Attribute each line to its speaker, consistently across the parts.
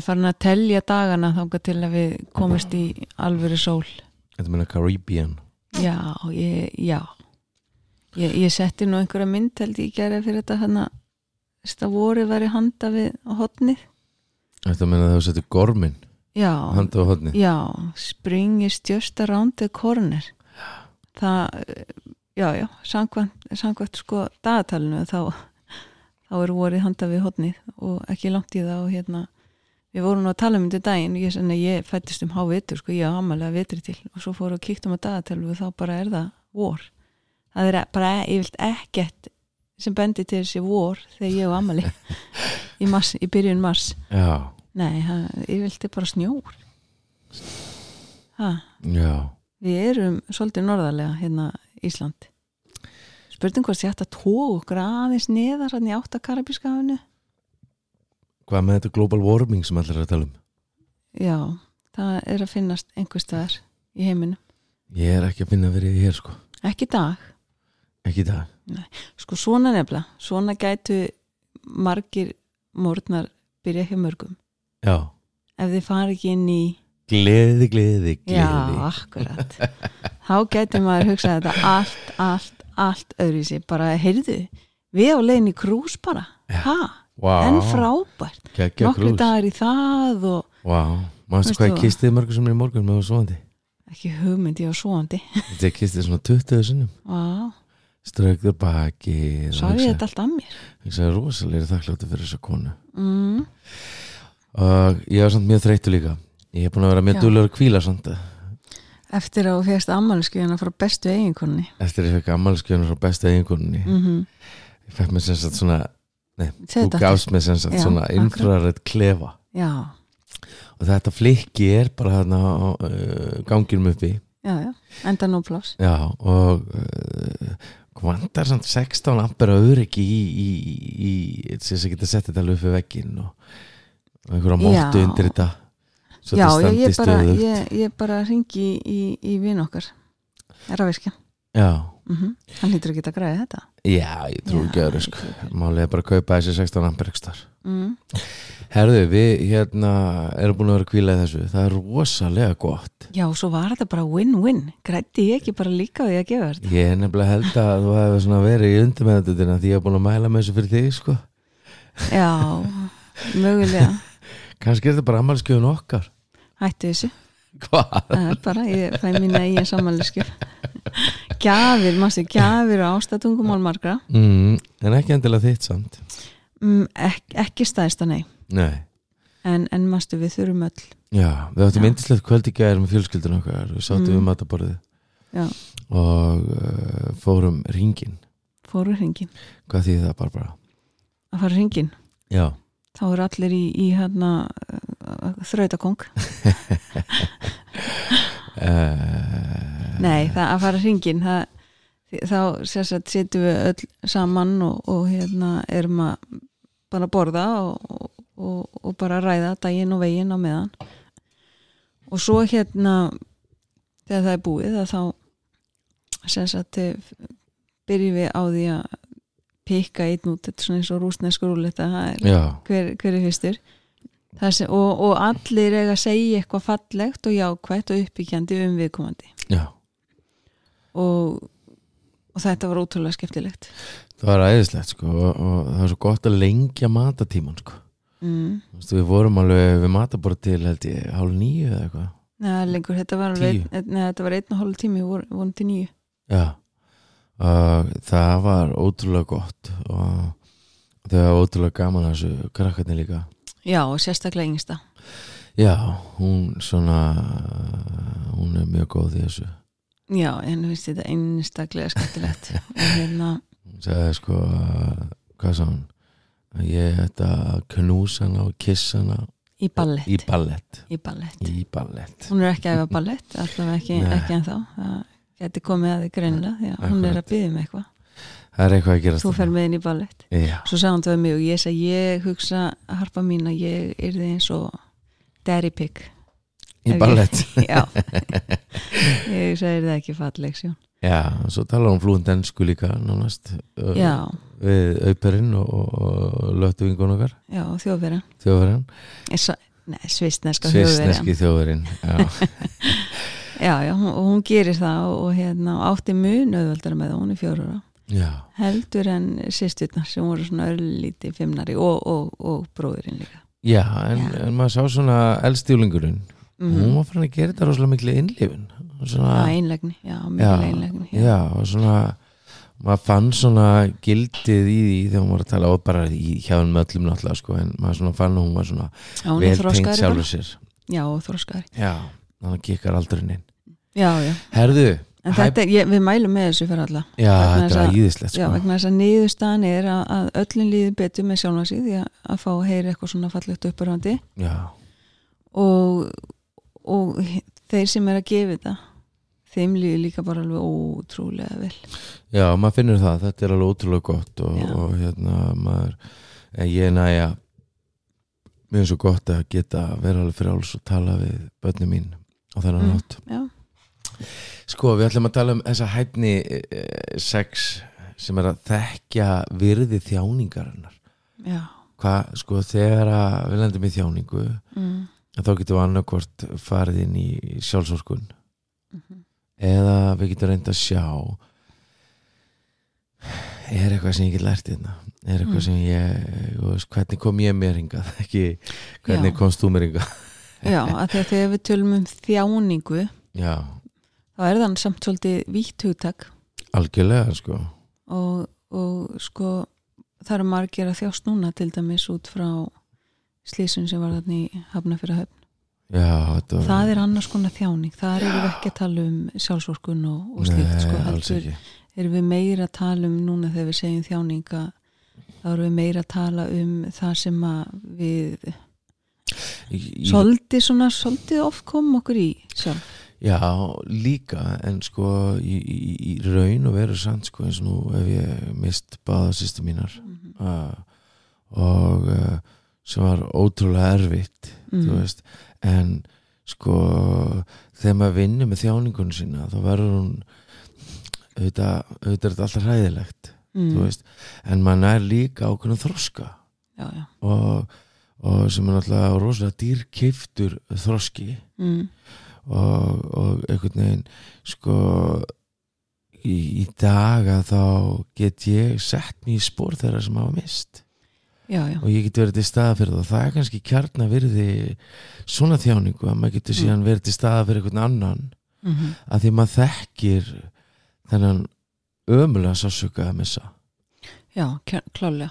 Speaker 1: Er
Speaker 2: farin að telja dagana þangað til að við komist í alvöru sól.
Speaker 1: Þetta meina Caribbean.
Speaker 2: Já, ég, já. Ég, ég setti nú einhverja mynd held ég gerði fyrir þetta hann að þetta voru væri handa við hotnið.
Speaker 1: Þetta meina það setur gormin,
Speaker 2: Já,
Speaker 1: handa á hodni.
Speaker 2: já, spring is just around the corner. Það, já, já, samkvæmt sko dagatalinu þá, þá er vorið handa við hotnið og ekki langt í það og hérna við vorum nú að tala um þetta daginn ég, senna, ég fættist um hávitur, sko, ég á amalega vitri til. Og svo fóru og kíktum að dagatalinu og þá bara er það vor. Það er bara, ég vilt ekkert sem bendi til þessi vor þegar ég á amali í, mars, í byrjun mars.
Speaker 1: Já,
Speaker 2: nei, það, ég vilti bara snjór. Við erum svolítið norðarlega hérna Ísland. Spurning hvort ég ætti að tóa okkur aðeins neðar hann í áttakarabískafinu
Speaker 1: Hvað með þetta global warming sem allir er að tala um?
Speaker 2: já, það er að finnast einhvers staðar í heiminum
Speaker 1: Ég er ekki að finna verið hér, sko.
Speaker 2: ekki í dag,
Speaker 1: Ekki í dag.
Speaker 2: sko svona nefnilega svona gætu margir mórnar byrja hjá mörgum
Speaker 1: Já.
Speaker 2: ef þið fari ekki inn í
Speaker 1: Gleði, gleði, gleði.
Speaker 2: Já, akkurat Þá getur maður hugsað þetta allt, allt, allt öðru sér bara, heyrðu, við á leiðin í krús bara, ha,
Speaker 1: Vá.
Speaker 2: en frábært nokkri dagar í það og.
Speaker 1: Mástu
Speaker 2: Veistu
Speaker 1: hvað ég
Speaker 2: það?
Speaker 1: kistiði mörgum sem er í morgun með svoandi?
Speaker 2: ekki hugmynd ég á svoandi
Speaker 1: Þetta ég kistiði svona 20 sinnum.
Speaker 2: Vá,
Speaker 1: Strökður baki.
Speaker 2: svo er þetta allt að mér
Speaker 1: Það er rosalega þakkláttu fyrir þessa konu.
Speaker 2: mm,
Speaker 1: Og ég var samt mjög þreyttu líka. Ég hef búin að vera mjög að kvíla samt.
Speaker 2: Eftir að þú fegst ammæliskeiðina frá bestu eiginkonni
Speaker 1: Eftir að ég fekk ammálskjöfnum frá besta eiginkoninni.
Speaker 2: mm -hmm.
Speaker 1: Ég fekk mér sem sagt svona, nei, þú gafst mér sem sagt
Speaker 2: Já,
Speaker 1: svona infrarætt klefa.
Speaker 2: Já,
Speaker 1: Og þetta flikki er bara þarna á uh, ganginum uppi.
Speaker 2: já, já, enda nú plás
Speaker 1: og uh, vantar samt 16 ampera öryggi í, í, í, þess að geta sett þetta við veggin og, og einhverja móttu undir þetta
Speaker 2: Já, ég, bara, ég, ég bara ringi í, í, í vin okkar Rafiskja
Speaker 1: Já,
Speaker 2: mm Hann hlýtur ekki að græða þetta
Speaker 1: já, ég trú ekki öðru sko. Málið er bara að kaupa þessi 16 ampera ekstar
Speaker 2: mm.
Speaker 1: Herðu, við hérna erum búin að vera að kvíla í þessu. Það er rosalega gott.
Speaker 2: Já, svo var þetta bara win-win. Grætti ég ekki bara líka því að gefa þetta?
Speaker 1: Ég er nefnilega held að þú svona verið í undir með þetta því ég er búin að mæla með þessu fyrir þig sko.
Speaker 2: Já, mögulega.
Speaker 1: Kannski er þetta bara ammálskjöfun okkar.
Speaker 2: Hættu þessu.
Speaker 1: Hvað?
Speaker 2: Er bara, ég fæ mína í en samanlískjöf Gjafir, mástu, gjafir á ástatungumál margra?
Speaker 1: Mm, en ekki endilega þitt samt.
Speaker 2: Mm, ek, Ekki stæðsta nei.
Speaker 1: Nei.
Speaker 2: En, en mástu, við þurfum öll.
Speaker 1: Já, við áttum
Speaker 2: Já.
Speaker 1: yndislegt kvöld í gæðir með fjölskyldun okkar. Við sátum
Speaker 2: Mm.
Speaker 1: við mataborðið og uh, fórum ringin
Speaker 2: Fóru hringin
Speaker 1: hvað þýði það bara bara
Speaker 2: Að fara hringin
Speaker 1: Já,
Speaker 2: Þá er allir í, í hérna uh, þrautakong
Speaker 1: uh,
Speaker 2: Nei, það að fara hringin þá setjum við öll saman og, og hérna erum að bara borða og, og, og bara ræða daginn og veginn á meðan. Og svo hérna þegar það er búið þá byrjum við á því að pikka einn út, þetta er svona eins og rúsneskur
Speaker 1: Já,
Speaker 2: hver, hver er fyrstur sem, og, og allir eiga að segja eitthvað fallegt og jákvætt og uppbyggjandi um viðkomandi.
Speaker 1: Já.
Speaker 2: Og, og þetta var ótrúlega skemmtilegt.
Speaker 1: Það var æðislegt sko og, og það var svo gott að lengja matatíman sko.
Speaker 2: Mm.
Speaker 1: Veist, Við vorum alveg við mataborð til held ég hálf nýju eða eitthvað.
Speaker 2: Lengur, þetta var, einn- og hálf tími við vorum, vorum til nýju
Speaker 1: Já. Og það var ótrúlega gott og það var ótrúlega gaman þessu krakkarnir líka
Speaker 2: já, og sérstaklega yngsta
Speaker 1: Já, hún svona hún er mjög góð í þessu.
Speaker 2: Já, en þú veist þetta einstaklega skemmtilegt. Og hérna,
Speaker 1: hún sagði sko að- hvað sá hún? Að ég ætta að knúsa hana og kissa hana.
Speaker 2: Í ballett.
Speaker 1: Í ballett.
Speaker 2: Í ballett,
Speaker 1: í ballett.
Speaker 2: Hún er ekki að efa ballett allavega ekki, ekki en þá það geti komið að þið að hún er að byggja með eitthvað
Speaker 1: það er eitthvað að gerast
Speaker 2: þú fer með inn í ballett.
Speaker 1: Já,
Speaker 2: svo sagði hann það við mig og ég segi ég hugsa harpa mín að ég er þið eins og daddy pig.
Speaker 1: Í ballett.
Speaker 2: Já. Ég segi það ekki falleg sjón?
Speaker 1: Já, og svo talar hún flúin densku líka nánast
Speaker 2: já,
Speaker 1: við auperinn og, og löttu vingun okkar.
Speaker 2: Já, þjóðverðan
Speaker 1: þjóðverinn,
Speaker 2: svistneska þjóðverðan
Speaker 1: svissneski þjóðverinn Já,
Speaker 2: já, og hún gerir það og, hérna, átti mun auðvöldara með það, hún er fjóra ára
Speaker 1: já,
Speaker 2: heldur en sýsturnar sem voru svona örlíti fimmnari og, og, og bróðurinn líka.
Speaker 1: Já en,
Speaker 2: Já.
Speaker 1: en maður sá svona eldstjúlingurinn.
Speaker 2: Mm
Speaker 1: hún var fann að gera þetta rosalega miklu innlifin svona,
Speaker 2: einlegni, já, mikil einlegni já.
Speaker 1: já, og svona maður fann svona gildið í því þegar hún var að tala og bara í hjá henn með öllum náttúrulega sko, en maður svona fann hún var svona vel tengt sjálfur sér.
Speaker 2: Já, og þroskaðri.
Speaker 1: Já, þannig að kikkar aldurinn inn.
Speaker 2: Já, já,
Speaker 1: herðu,
Speaker 2: en þetta ég, við mælum með þessu fyrir alla
Speaker 1: já, þetta er æðislegt
Speaker 2: Já,
Speaker 1: sko.
Speaker 2: vegna þess að niðurstaðan er að, að öllum líður betur með sjálfa sig því að, að fá að heyra eitthvað svona fallegt uppurvandi
Speaker 1: já,
Speaker 2: og, og þeir sem er að gefa þetta þeim líður líka bara alveg ótrúlega vel
Speaker 1: já, maður finnur það þetta er alveg ótrúlega gott og,
Speaker 2: Já.
Speaker 1: og hérna maður en ég næja er svo gott að geta vera alveg frjáls og tala við börnum mín á þennan
Speaker 2: Mm.
Speaker 1: nátt
Speaker 2: Já,
Speaker 1: Sko, við ætlum að tala um þessa hæfni eh, sex sem er að þekkja virði þjáningarinnar.
Speaker 2: já
Speaker 1: Hvað, sko, þegar við lendum í þjáningu,
Speaker 2: mm.
Speaker 1: þá getum við annarkvort farið inn í sjálfsorkun
Speaker 2: mhm.
Speaker 1: eða við getum reynd að sjá er eitthvað sem ég get lært hérna er eitthvað
Speaker 2: Mm.
Speaker 1: sem ég, veist, hvernig kom ég mér hingað ekki, hvernig
Speaker 2: Já.
Speaker 1: komst þú mér hingað
Speaker 2: Já, að því að þegar við tölum um þjáningu
Speaker 1: já,
Speaker 2: þá er þann samt svolítið vítt hugtak.
Speaker 1: Algjörlega, sko.
Speaker 2: Og, og sko það eru margir að þjást núna til dæmis út frá slísun sem var þarna í Hafnafjörða höfn
Speaker 1: já, var
Speaker 2: það er annars konar þjáning. Það erum við ekki að tala um sjálfsvorkun og, og slíkt sko, erum við meira að tala um núna þegar við segjum þjáninga þá erum við meira að tala um það sem að við
Speaker 1: í-
Speaker 2: svolítið svona, svolítið oft komum okkur í sjálf
Speaker 1: Já, líka en sko í, í, í raun og veru sann sko eins og nú hef ég mist báða sýstu mínar
Speaker 2: Mhm.
Speaker 1: uh, og uh, sem var ótrúlega erfitt
Speaker 2: mm.
Speaker 1: veist, en sko þegar maður vinnur með þjáningunum sína þá verður hún auðvitað, auðvitað er þetta alltaf hræðilegt
Speaker 2: mm.
Speaker 1: en maður er líka ákveðna þroska
Speaker 2: já, já.
Speaker 1: og, og sem er náttúrulega rosalega dýrkeiftur þroski
Speaker 2: Mm.
Speaker 1: Og, og einhvern veginn sko í, í daga þá get ég sett mér í spór þeirra sem hafa mist
Speaker 2: já, já.
Speaker 1: og ég get verið til staða fyrir það. Það er kannski kjarna virði svona þjáningu að maður getur
Speaker 2: Mm.
Speaker 1: síðan verið til staða fyrir einhvern annan.
Speaker 2: Mm
Speaker 1: að því maður þekkir þennan ömulega sásöka að missa.
Speaker 2: Já klálega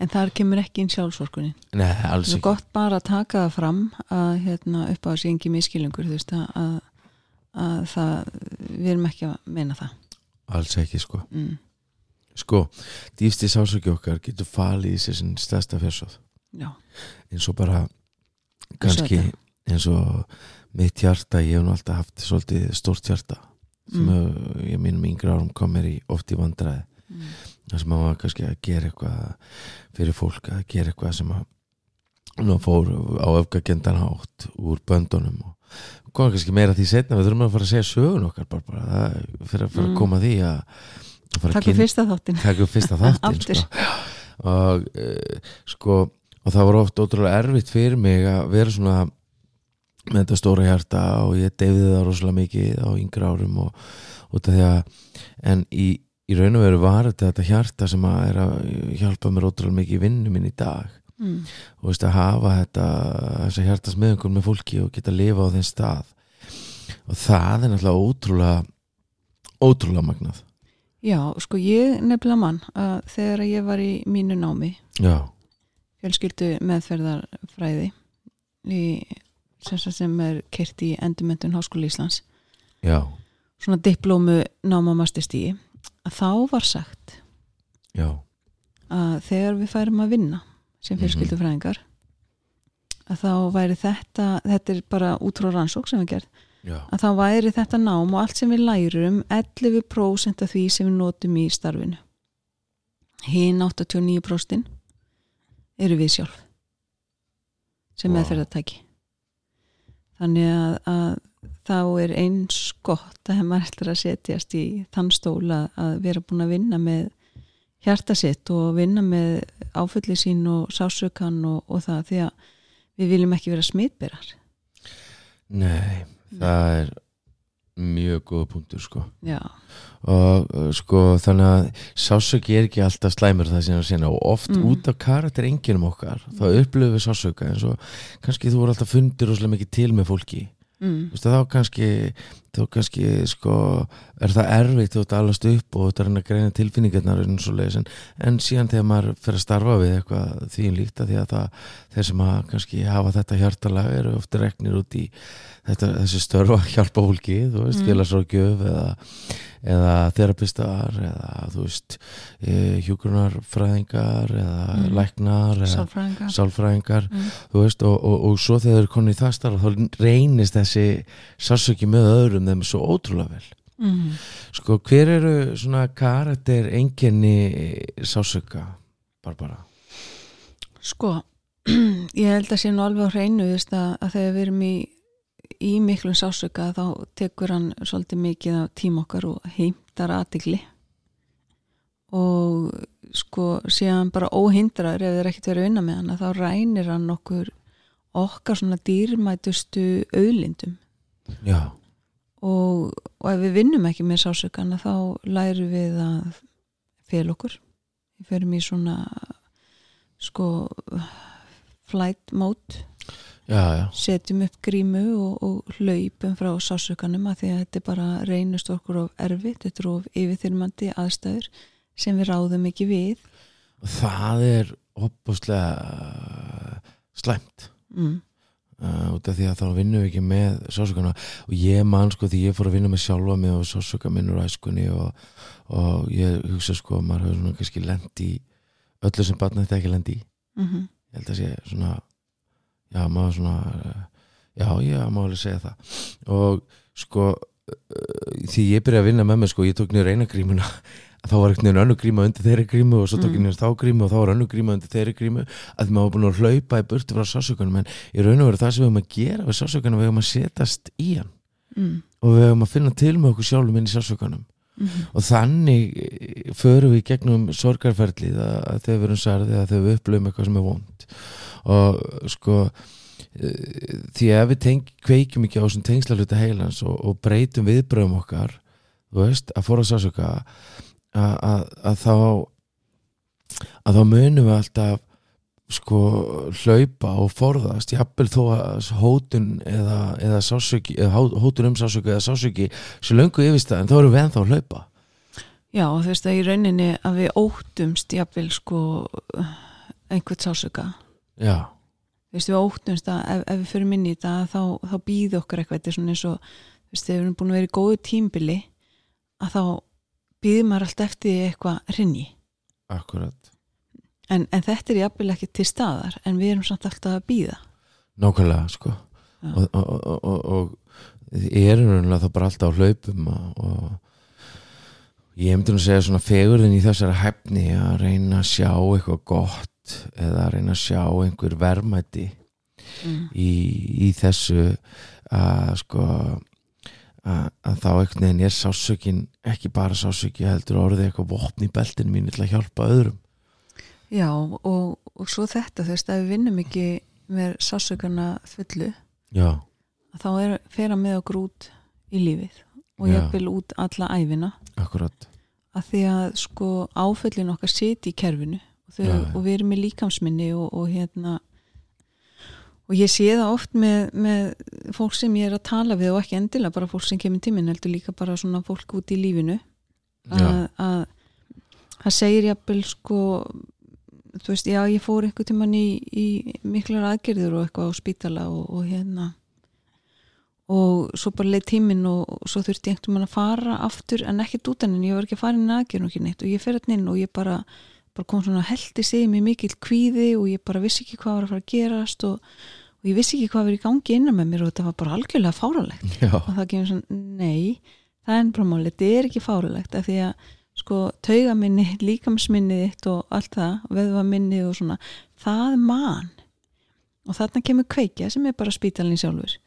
Speaker 2: en þar kemur ekki inn sjálfsvorkunin
Speaker 1: Nei, alls
Speaker 2: það er
Speaker 1: ekki.
Speaker 2: gott bara að taka það fram að hérna, upp á þessi engi miskilungur þú veist að, að, að það, við erum ekki að meina það.
Speaker 1: Alls ekki sko.
Speaker 2: Mm.
Speaker 1: sko, dýfsti sásöki okkar getur falið í sér stærsta fjársóð
Speaker 2: já,
Speaker 1: eins og bara kannski eins og mitt hjarta, ég hef nú alltaf haft svolítið stórt hjarta sem
Speaker 2: Mm.
Speaker 1: ég mínum yngri árum kom mér í oft í vandræði.
Speaker 2: Mm.
Speaker 1: Þar sem var kannski að gera eitthvað fyrir fólk að gera eitthvað sem að fór á öfgagendan hátt úr böndunum og kom kannski meira að því setna við þurfum að fara að segja sögun okkar bara, bara það, fyrir að
Speaker 2: Mm.
Speaker 1: að koma að því að, að fara að
Speaker 2: takk fyrir fyrsta þáttin
Speaker 1: taka upp fyrsta þáttin sko. og uh, sko og það var oft ótrúlega erfitt fyrir mig að vera svona með þetta stóra hjarta og ég deyfði það rosalega mikið á yngri árum og út af því að en í, í raun og veru var þetta hjarta sem að er að hjálpa mér ótrúlega mikið í vinnu minn í dag.
Speaker 2: Mm.
Speaker 1: og veist að hafa þetta þessa hjartas meðungur með fólki og geta að lifa á þeim stað. Og það er náttúrulega ótrúlega ótrúlega magnað.
Speaker 2: Já, sko ég nefnilega mann að þegar ég var í mínu námi
Speaker 1: já,
Speaker 2: fjölskyldu meðferðarfræði í, sem, sem er kert í endurmentun Háskóla Íslands.
Speaker 1: Já,
Speaker 2: svona diplómu námamastistíi að þá var sagt
Speaker 1: já
Speaker 2: að þegar við færum að vinna sem
Speaker 1: Mhm.
Speaker 2: fjölskyldufræðingar að þá væri þetta þetta er bara út frá rannsók sem við gerð
Speaker 1: já,
Speaker 2: að þá væri þetta nám og allt sem við lærum 11% af því sem við notum í starfinu hinn 89% eru við sjálf sem
Speaker 1: Vá.
Speaker 2: meðferðartæki þannig að, að þá er eins gott að maður ætlar að setjast í þann stóla að vera búin að vinna með hjartasitt og vinna með áfulli sín og sásökan og, og það því að við viljum ekki vera smitberar.
Speaker 1: Nei, það er mjög góða punktur sko.
Speaker 2: Já,
Speaker 1: og uh, sko þannig að sásöki er ekki alltaf slæmur það sem að sinna og oft
Speaker 2: Mm.
Speaker 1: út af karakter enginum okkar þá upplöfum við sásöka eins og kannski þú voru alltaf fundir rosalega mikið til með fólki.
Speaker 2: Mm,
Speaker 1: veist, þá kannski þá kannski sko er það erfitt þú ert allast upp og þú ert að greina tilfinningarnar en, en, en síðan þegar maður fer að starfa við eitthvað því líkt að því að það, þeir sem að kannski hafa þetta hjartalag eru ofta reknir út í þetta, þessi störfa hjálpa fólki þú veist,
Speaker 2: Mm.
Speaker 1: félagsrákjöf eða, eða þerapistar eða þú veist e, hjúgrunarfræðingar eða
Speaker 2: Mm.
Speaker 1: læknar eða
Speaker 2: sálfræðingar mm,
Speaker 1: þú veist, og, og, og svo þegar þeir eru konið í það starf þá reynist þessi sársöki með öðrum þeim svo ótrúlega vel
Speaker 2: mm.
Speaker 1: sko, hver eru svona karakter enginni sársöka Barbara?
Speaker 2: Sko, ég held að sé nú alveg á hreinu að, að þegar við erum í, í miklum sásöka þá tekur hann svolítið mikið af tím okkar og heimtar aðtigli og sko síðan bara óhindraður ef þeir ekkert verið að vinna með hann þá rænir hann okkur okkar svona dýrmætustu auðlindum
Speaker 1: Já,
Speaker 2: og, og ef við vinnum ekki með sásökana þá lærum við að fel okkur. Við ferum í svona sko flight mode.
Speaker 1: Já, já,
Speaker 2: setjum upp grímu og, og hlaupum frá sásökanum að því að þetta er bara reynust okkur of erfitt, þetta er of yfirþyrmandi aðstæður sem við ráðum ekki við.
Speaker 1: Og það er opaslega slæmt.
Speaker 2: Mm.
Speaker 1: Uh, út af því að þá vinnum við ekki með sásökana og ég man sko því ég fór að vinna með sjálfa mig og sásöka minnur æskunni og, og ég hugsa sko að maður hefur svona kannski lent í öllu sem barnið þetta ekki lent í.
Speaker 2: Mm
Speaker 1: ég held að sé svona já, maður svona já, já, maður alveg segja það. Og sko uh, því ég byrjaði að vinna með mig sko, ég tók niður eina grímuna þá var einhvern veginn önnur gríma undir þeirri grímu og svo tók ég
Speaker 2: Mm.
Speaker 1: niður þá grímu og þá var önnur gríma undir þeirri grímu að maður var búin að hlaupa í burtu frá sásökunum en í raun og veru það sem við höfum að gera við sásökunum við höfum að setast í hann
Speaker 2: Mm.
Speaker 1: og við höfum að finna til með okkur sjálfum inn í sásökunum
Speaker 2: Mm.
Speaker 1: og þannig eh, förum við gegnum sorgarferlið að, að þegar við erum særði að þegar við upplöfum eitthvað sem er vond og sko eh, því að við kveikjum ekki á þessum tengslarluta heilans og, og breytum viðbröðum okkar veist, að fóra sásöka að, að, þá að þá munum við alltaf sko hlaupa og forðast. Jafnvel þó að hótun eða, eða sásöki, eða hó- hótun um sásöki eða sásöki svo löngu yfirstæðin þá erum við ennþá að hlaupa.
Speaker 2: Já, þú veist að í rauninni að við óttumst jafnvel sko einhvern sásöka
Speaker 1: já,
Speaker 2: þú veist við óttumst að ef, ef við fyrir inn í þetta þá, þá býði okkar eitthvað. Þetta er svona eins og þú veist þegar við erum búin að vera í góðu tímbili að þá býði maður allt eftir því eitthvað rinni
Speaker 1: akkurat
Speaker 2: en, en þetta er jafnvel ekki til staðar en við erum samt alltaf að býða
Speaker 1: nákvæmlega sko
Speaker 2: Já.
Speaker 1: og, og, og, og, og ég er raunlega þá bara alltaf á hlaupum og, og ég myndi nú að segja svona fegurðin í þessari hæfni að reyna að sjá eitthvað gott eða að reyna að sjá einhver verðmæti
Speaker 2: mm.
Speaker 1: í, í þessu að sko að, þá einhvern veginn er sásökin ekki bara sásöki heldur orðið eitthvað vopn í beltinu mínu til að hjálpa öðrum.
Speaker 2: Já og, og svo þetta þú veist að við vinnum ekki með sásökana fullu
Speaker 1: já,
Speaker 2: þá er, fer að með okkur út í lífið og jafnvel út alla æfina
Speaker 1: akkurat.
Speaker 2: Að því að sko áföllin okkar siti í kerfinu og, þau, og við erum í líkamsminni og, og hérna og ég sé það oft með, með fólk sem ég er að tala við og ekki endilega bara fólk sem kemur tíminn heldur líka bara svona fólk út í lífinu. Að, að það segir jafnvel sko þú veist, já ég fór einhver tíman í, í miklar aðgerður og eitthvað á spítala og, og hérna. Og svo bara leið tíminn og svo þurfti einhvern mann að fara aftur en ekkert út en ég var ekki að fara inn í aðgerðun og ekki neitt. Og ég fer hérna inn og ég bara, bara kom svona heldi sig mér mikill kvíði og ég bara vissi ekki hvað var að fara að gerast og, og ég vissi ekki hvað var í gangi innan með mér og þetta var bara algjörlega fáralegt
Speaker 1: já,
Speaker 2: og það kemur svona, nei það er bara máli, þetta er ekki fárulegt af því að sko taugaminni, líkamsminni þitt og allt það, veðvaminni og svona, það er mann og þarna kemur kveikja sem er bara spítalinn sjálfur.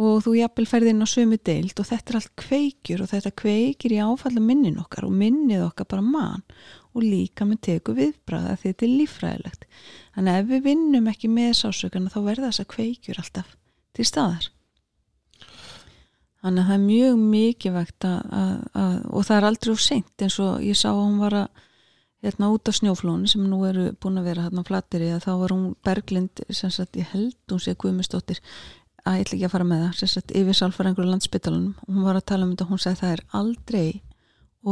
Speaker 2: Og þú jafnvel ferði inn á sömu deild og þetta er allt kveikjur og þetta kveikir í áfalla minnin okkar og minnið okkar bara mann og líka með teku viðbræða því þetta er lífræðilegt þannig að ef við vinnum ekki með sásökana þá verða þess að kveikjur alltaf til staðar. Þannig að það er mjög að, að, að, og það er aldrei úr seint eins og ég sá að hún var að hérna út á snjóflónu sem nú eru búin að vera hérna flattir í að þá var hún Berglind sem sagt ég held hún sé Guðmustóttir að ég ætla ekki að fara með það sem sagt yfir sálfæringur landsbytalanum og hún var að tala um þetta og hún sagði það er aldrei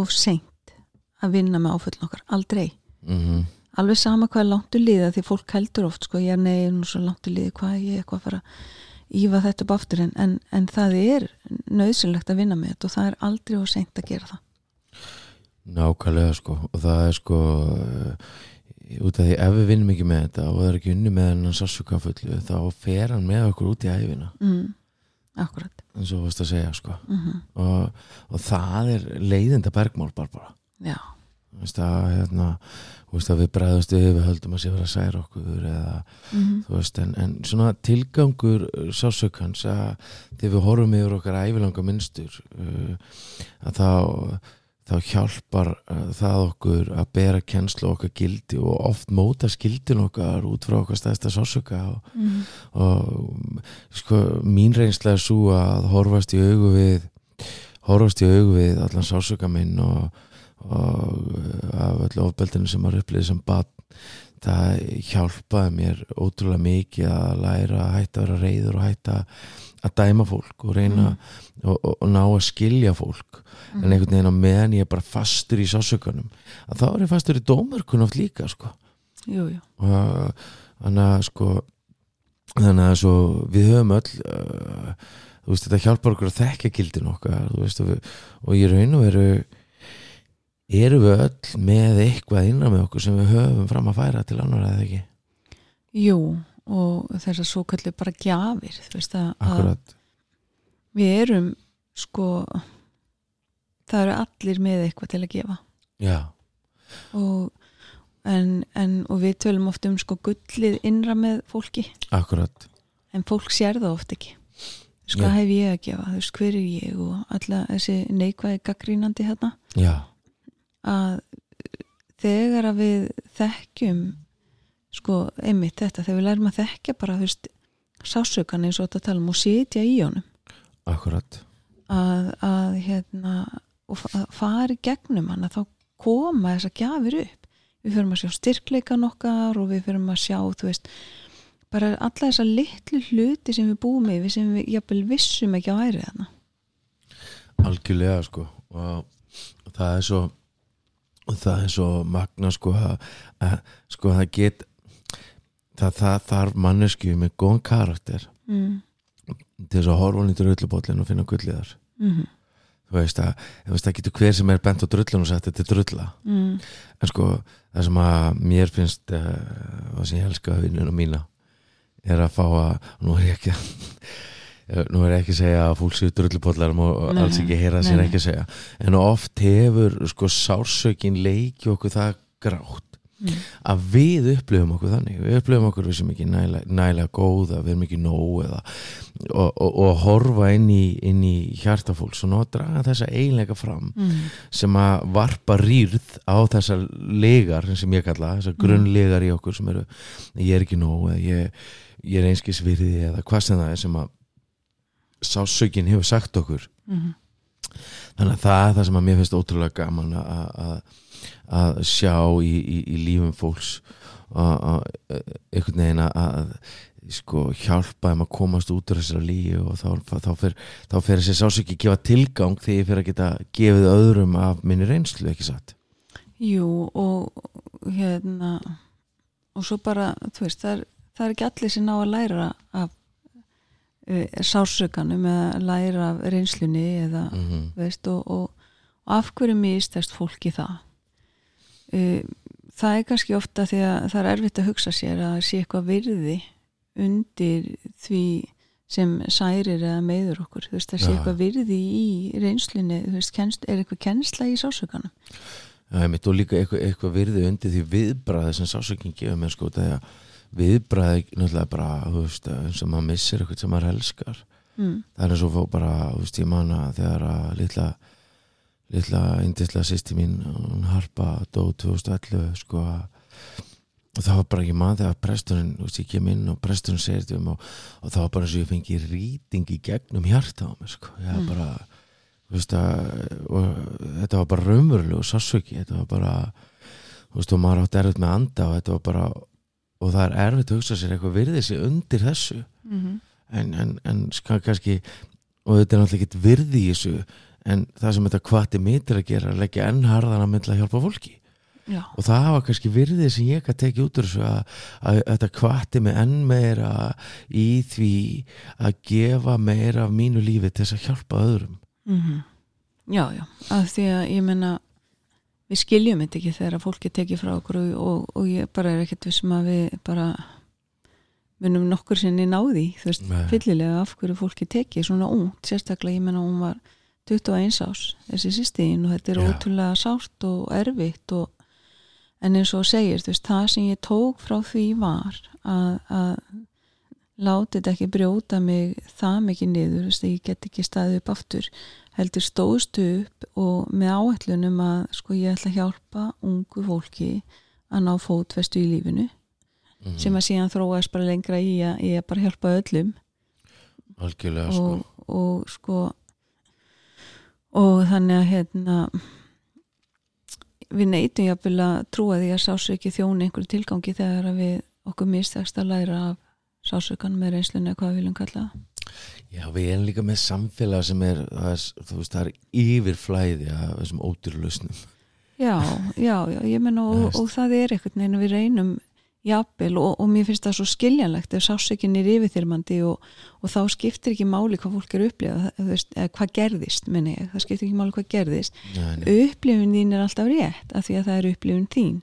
Speaker 2: of seint að vinna með áföllin okkar, aldrei.
Speaker 1: Mm
Speaker 2: alveg sama hvað er langt í liða því fólk heldur oft sko, ég er negin og svo langt í liði hvað er ég eitthvað að fara ífa þetta upp aftur. En, en, en það er nöðsynlegt að vinna með þetta og það er aldrei of seint að gera það.
Speaker 1: Nákvæmlega sko og það er sko uh, út af því ef við vinnum ekki með þetta og það er ekki unni með hennan sásukafullu þá fer hann með okkur út í æfina
Speaker 2: mm, akkurat.
Speaker 1: Og þú varst að segja sko.
Speaker 2: Mm
Speaker 1: og, og það er leiðinda bergmál bara bara
Speaker 2: já,
Speaker 1: Þú veist að, hérna, veist að við bregðast við, við höldum að sé vera að særa okkur eða
Speaker 2: mm
Speaker 1: þú veist en, en svona tilgangur sásökans að þegar við horfum yfir okkar ævilanga minnstur uh, að þá þá hjálpar uh, það okkur að bera kennslu okkar gildi og oft móta skildin okkar út frá okkar stæðsta sásöka og,
Speaker 2: mm
Speaker 1: og sko mín reynsla er svo að horfast í augu við horfast í augu við allan sásöka minn og, og uh, af öllu ofbeldinu sem maður upplýði sem barn það hjálpaði mér ótrúlega mikið að læra að hætta að vera reyður og hætta að dæma fólk og reyna og, og, og ná að skilja fólk. En einhvern veginn á meðan ég er bara fastur í sásökanum að þá er ég fastur í dómörkun oft líka sko.
Speaker 2: Jú, jú,
Speaker 1: og þannig að sko þannig að svo við höfum öll uh, þú veist þetta hjálpar okkur að þekka gildin okkar veist og, við, og ég raun og veru erum við öll með eitthvað innan með okkur sem við höfum fram að færa til annar eða ekki?
Speaker 2: Jú og þessar svo kallir bara gjafir þú veist að, að við erum sko það eru allir með eitthvað til að gefa.
Speaker 1: Já,
Speaker 2: og, en, en, og við tölum oft um sko gullið innra með fólki.
Speaker 1: Akkurat.
Speaker 2: En fólk sér það oft ekki.
Speaker 1: Já.
Speaker 2: hvað hef ég að gefa, þú veist hver er ég? Og alla þessi neikvæði gaggrínandi hérna.
Speaker 1: Já,
Speaker 2: að þegar að við þekkjum sko einmitt þetta, þegar við lærum að þekkja bara þú veist sásökan eins og þetta tala um og sitja í honum.
Speaker 1: Akkurat.
Speaker 2: Að, að hérna og fa- fara í gegnum hann að þá koma þessar gjafir upp. Við fyrir að sjá styrkleikan okkar og við fyrir að sjá, þú veist bara alla þessar litlu hluti sem við búum yfir sem við jafnvel vissum ekki að væri þarna.
Speaker 1: Algjörlega sko og, það er svo það er svo magna sko að, að sko það get það, það þarf mannesku með góðan karakter
Speaker 2: mm.
Speaker 1: til þess að horfa hann í drullubóllin og finna gulliðar
Speaker 2: Mm
Speaker 1: þú veist að, það getur hver sem er bent á drullun og sagt þetta er drulla
Speaker 2: -hmm.
Speaker 1: en sko það sem að mér finnst uh, og sem ég elska vinnuna mína er að fá að nú er ég ekki nú er ekki að segja að fólk séu drullupollar og
Speaker 2: Nei,
Speaker 1: alls ekki heyra sér ekki að segja en oft hefur sko sársökin leiki okkur það grátt
Speaker 2: Mm.
Speaker 1: að við upplifum okkur þannig við upplifum okkur við sem ekki nælega, nælega góða við erum ekki nóg eða, og, og, og horfa inn í, inn í hjartafólks og ná að draga þessa eiginleika fram
Speaker 2: Mm.
Speaker 1: sem að varpa rýrð á þessar legar sem ég kalla, þessar grunnlegar í okkur sem eru, ég er ekki nóg eða ég, ég er einskis virði eða hvað sem það er sem að sásökin hefur sagt okkur
Speaker 2: Mm.
Speaker 1: þannig að það er það sem að mér finnst ótrúlega gaman að, að, að sjá í, í, í lífum fólks að, að, einhvern veginn að, að sko, hjálpa þeim að komast út úr þessara lífi og þá, þá fer, þá fer þessi sásöki gefa tilgang þegar ég fer að geta gefið öðrum af minni reynslu, ekki satt
Speaker 2: Jú og hérna og svo bara, þú veist, það er, það er ekki allir sem ná að læra af uh, sársökanum eða læra af reynslunni eða,
Speaker 1: mm -hmm.
Speaker 2: veist, og, og, og af hverju mistast fólki það? Uh, það er kannski ofta því að það er erfitt að hugsa sér að sé eitthvað virði undir því sem særir eða meður okkur þú veist, það sé eitthvað virði í reynslunni, þú veist, kenst, er eitthvað kennsla í sásökanum
Speaker 1: Já, einmitt, og líka eitthvað, eitthvað virði undir því viðbræði sem sásökin gefur mér sko þegar viðbræði náttúrulega bara, veist, eins og maður missir eitthvað sem maður elskar
Speaker 2: mm.
Speaker 1: það er eins og fó bara, veist, ég manna þegar að litla litla indislega sýsti mín hún harpa dó 2011 sko að og það var bara ekki mann þegar presturinn veist, ég kem inn og presturinn segir þetta um og, og það var bara eins og ég fengi rýting í gegnum hjarta á mig sko
Speaker 2: Mm.
Speaker 1: bara, veist að og þetta var bara raunverulegu sásöki þetta var bara, veist og maður átti erfitt með anda og þetta var bara og það er erfitt að hugsa sér eitthvað virðið sér undir þessu.
Speaker 2: Mm
Speaker 1: en, en, en ska, kannski og þetta er náttúrulega ekkert virði í þessu en það sem þetta hvati mig til að gera er að leggja enn harðan að myndla að hjálpa fólki.
Speaker 2: Já,
Speaker 1: og það var kannski virðið sem ég kann tekið út úr þessu að, að þetta hvati mig enn meira í því að gefa meira af mínu lífi til þess að hjálpa öðrum.
Speaker 2: Mm já, já. Að því að ég menna við skiljum þetta ekki þegar að fólki tekið frá okkur og, og, og ég bara er ekkert vissum að við bara munum nokkur sinni náði þú veist,
Speaker 1: Nei.
Speaker 2: fyllilega af hverju fólki tekið svona ungt, sérstaklega ég menna hún var 21 ás, þessi sýstíðin og þetta er
Speaker 1: Já.
Speaker 2: ótrúlega sárt og erfitt og en eins og segir, þú veist, það sem ég tók frá því var að, að láti þetta ekki brjóta mig það mikið niður, þú veist, ég get ekki staðið upp aftur, heldur stóðstu upp og með áætlunum að sko ég ætla að hjálpa ungu fólki að ná fótfestu í lífinu
Speaker 1: mm.
Speaker 2: sem að síðan þróast bara lengra í að ég bara hjálpa öllum.
Speaker 1: Algjörlega sko.
Speaker 2: Og, og sko og þannig að hérna við neytum jafnvel að trúa því að sásöki þjóni einhverju tilgangi þegar við okkur mistakst að læra af sásökan með reynslunni eða hvað við viljum kalla það
Speaker 1: Já, við erum líka með samfélag sem er, er, þú veist, það er yfirflæði af þessum ódýrlausnum
Speaker 2: Já, já, já, ég menna og,
Speaker 1: Veist.
Speaker 2: og það er eitthvað neina við reynum jafnvel og, og mér finnst það svo skiljanlegt ef sásökin er yfirþyrmandi og, og þá skiptir ekki máli hvað fólk er að upplifa það- þú veist, eða hvað gerðist, menni ég, það skiptir ekki máli hvað gerðist. Upplifun þín er alltaf rétt af því að það er upplifun þín.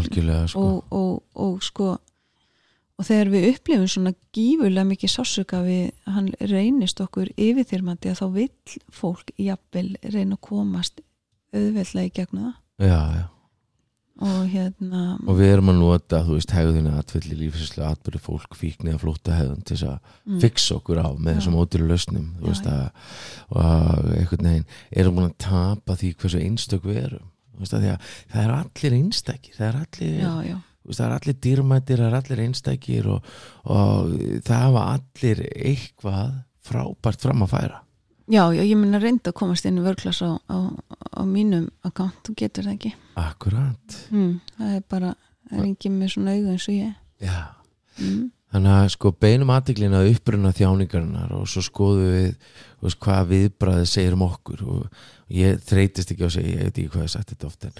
Speaker 1: Algjörlega sko.
Speaker 2: Og, og, og sko og þegar við upplifum svona gífurlega mikið sásöka við hann reynist okkur yfirþyrmandi að þá vill fólk jafnvel reyna að komast auðveldlega í gegnum það.
Speaker 1: Já, já.
Speaker 2: Og hérna
Speaker 1: og við erum að nota, þú veist, hegðina atvilli lífsinslega atbyrði fólk fíkni að flóta hegðun til þess að
Speaker 2: mm,
Speaker 1: fixa okkur á með þessum ódýru lausnum og einhvern veginn erum búin að tapa því hversu einstök við erum. Það er allir einstakir það er allir,
Speaker 2: já,
Speaker 1: það er allir dýrmættir það er allir einstakir og, og það hafa allir eitthvað frábært fram að færa.
Speaker 2: Já, já, ég meina reynda að komast inn í vörklass á, á, á mínum akkant, þú getur það ekki.
Speaker 1: Akkurat,
Speaker 2: mm, það er bara, það er engin með svona augu eins og ég.
Speaker 1: Já.
Speaker 2: Mm,
Speaker 1: Þannig að sko beinum aðtiklina að uppruna þjáningarinnar og svo skoðum við veist, hvað viðbræðið segir um okkur og ég þreytist ekki á að segja, ég veit ekki hvað ég sagt þetta oft en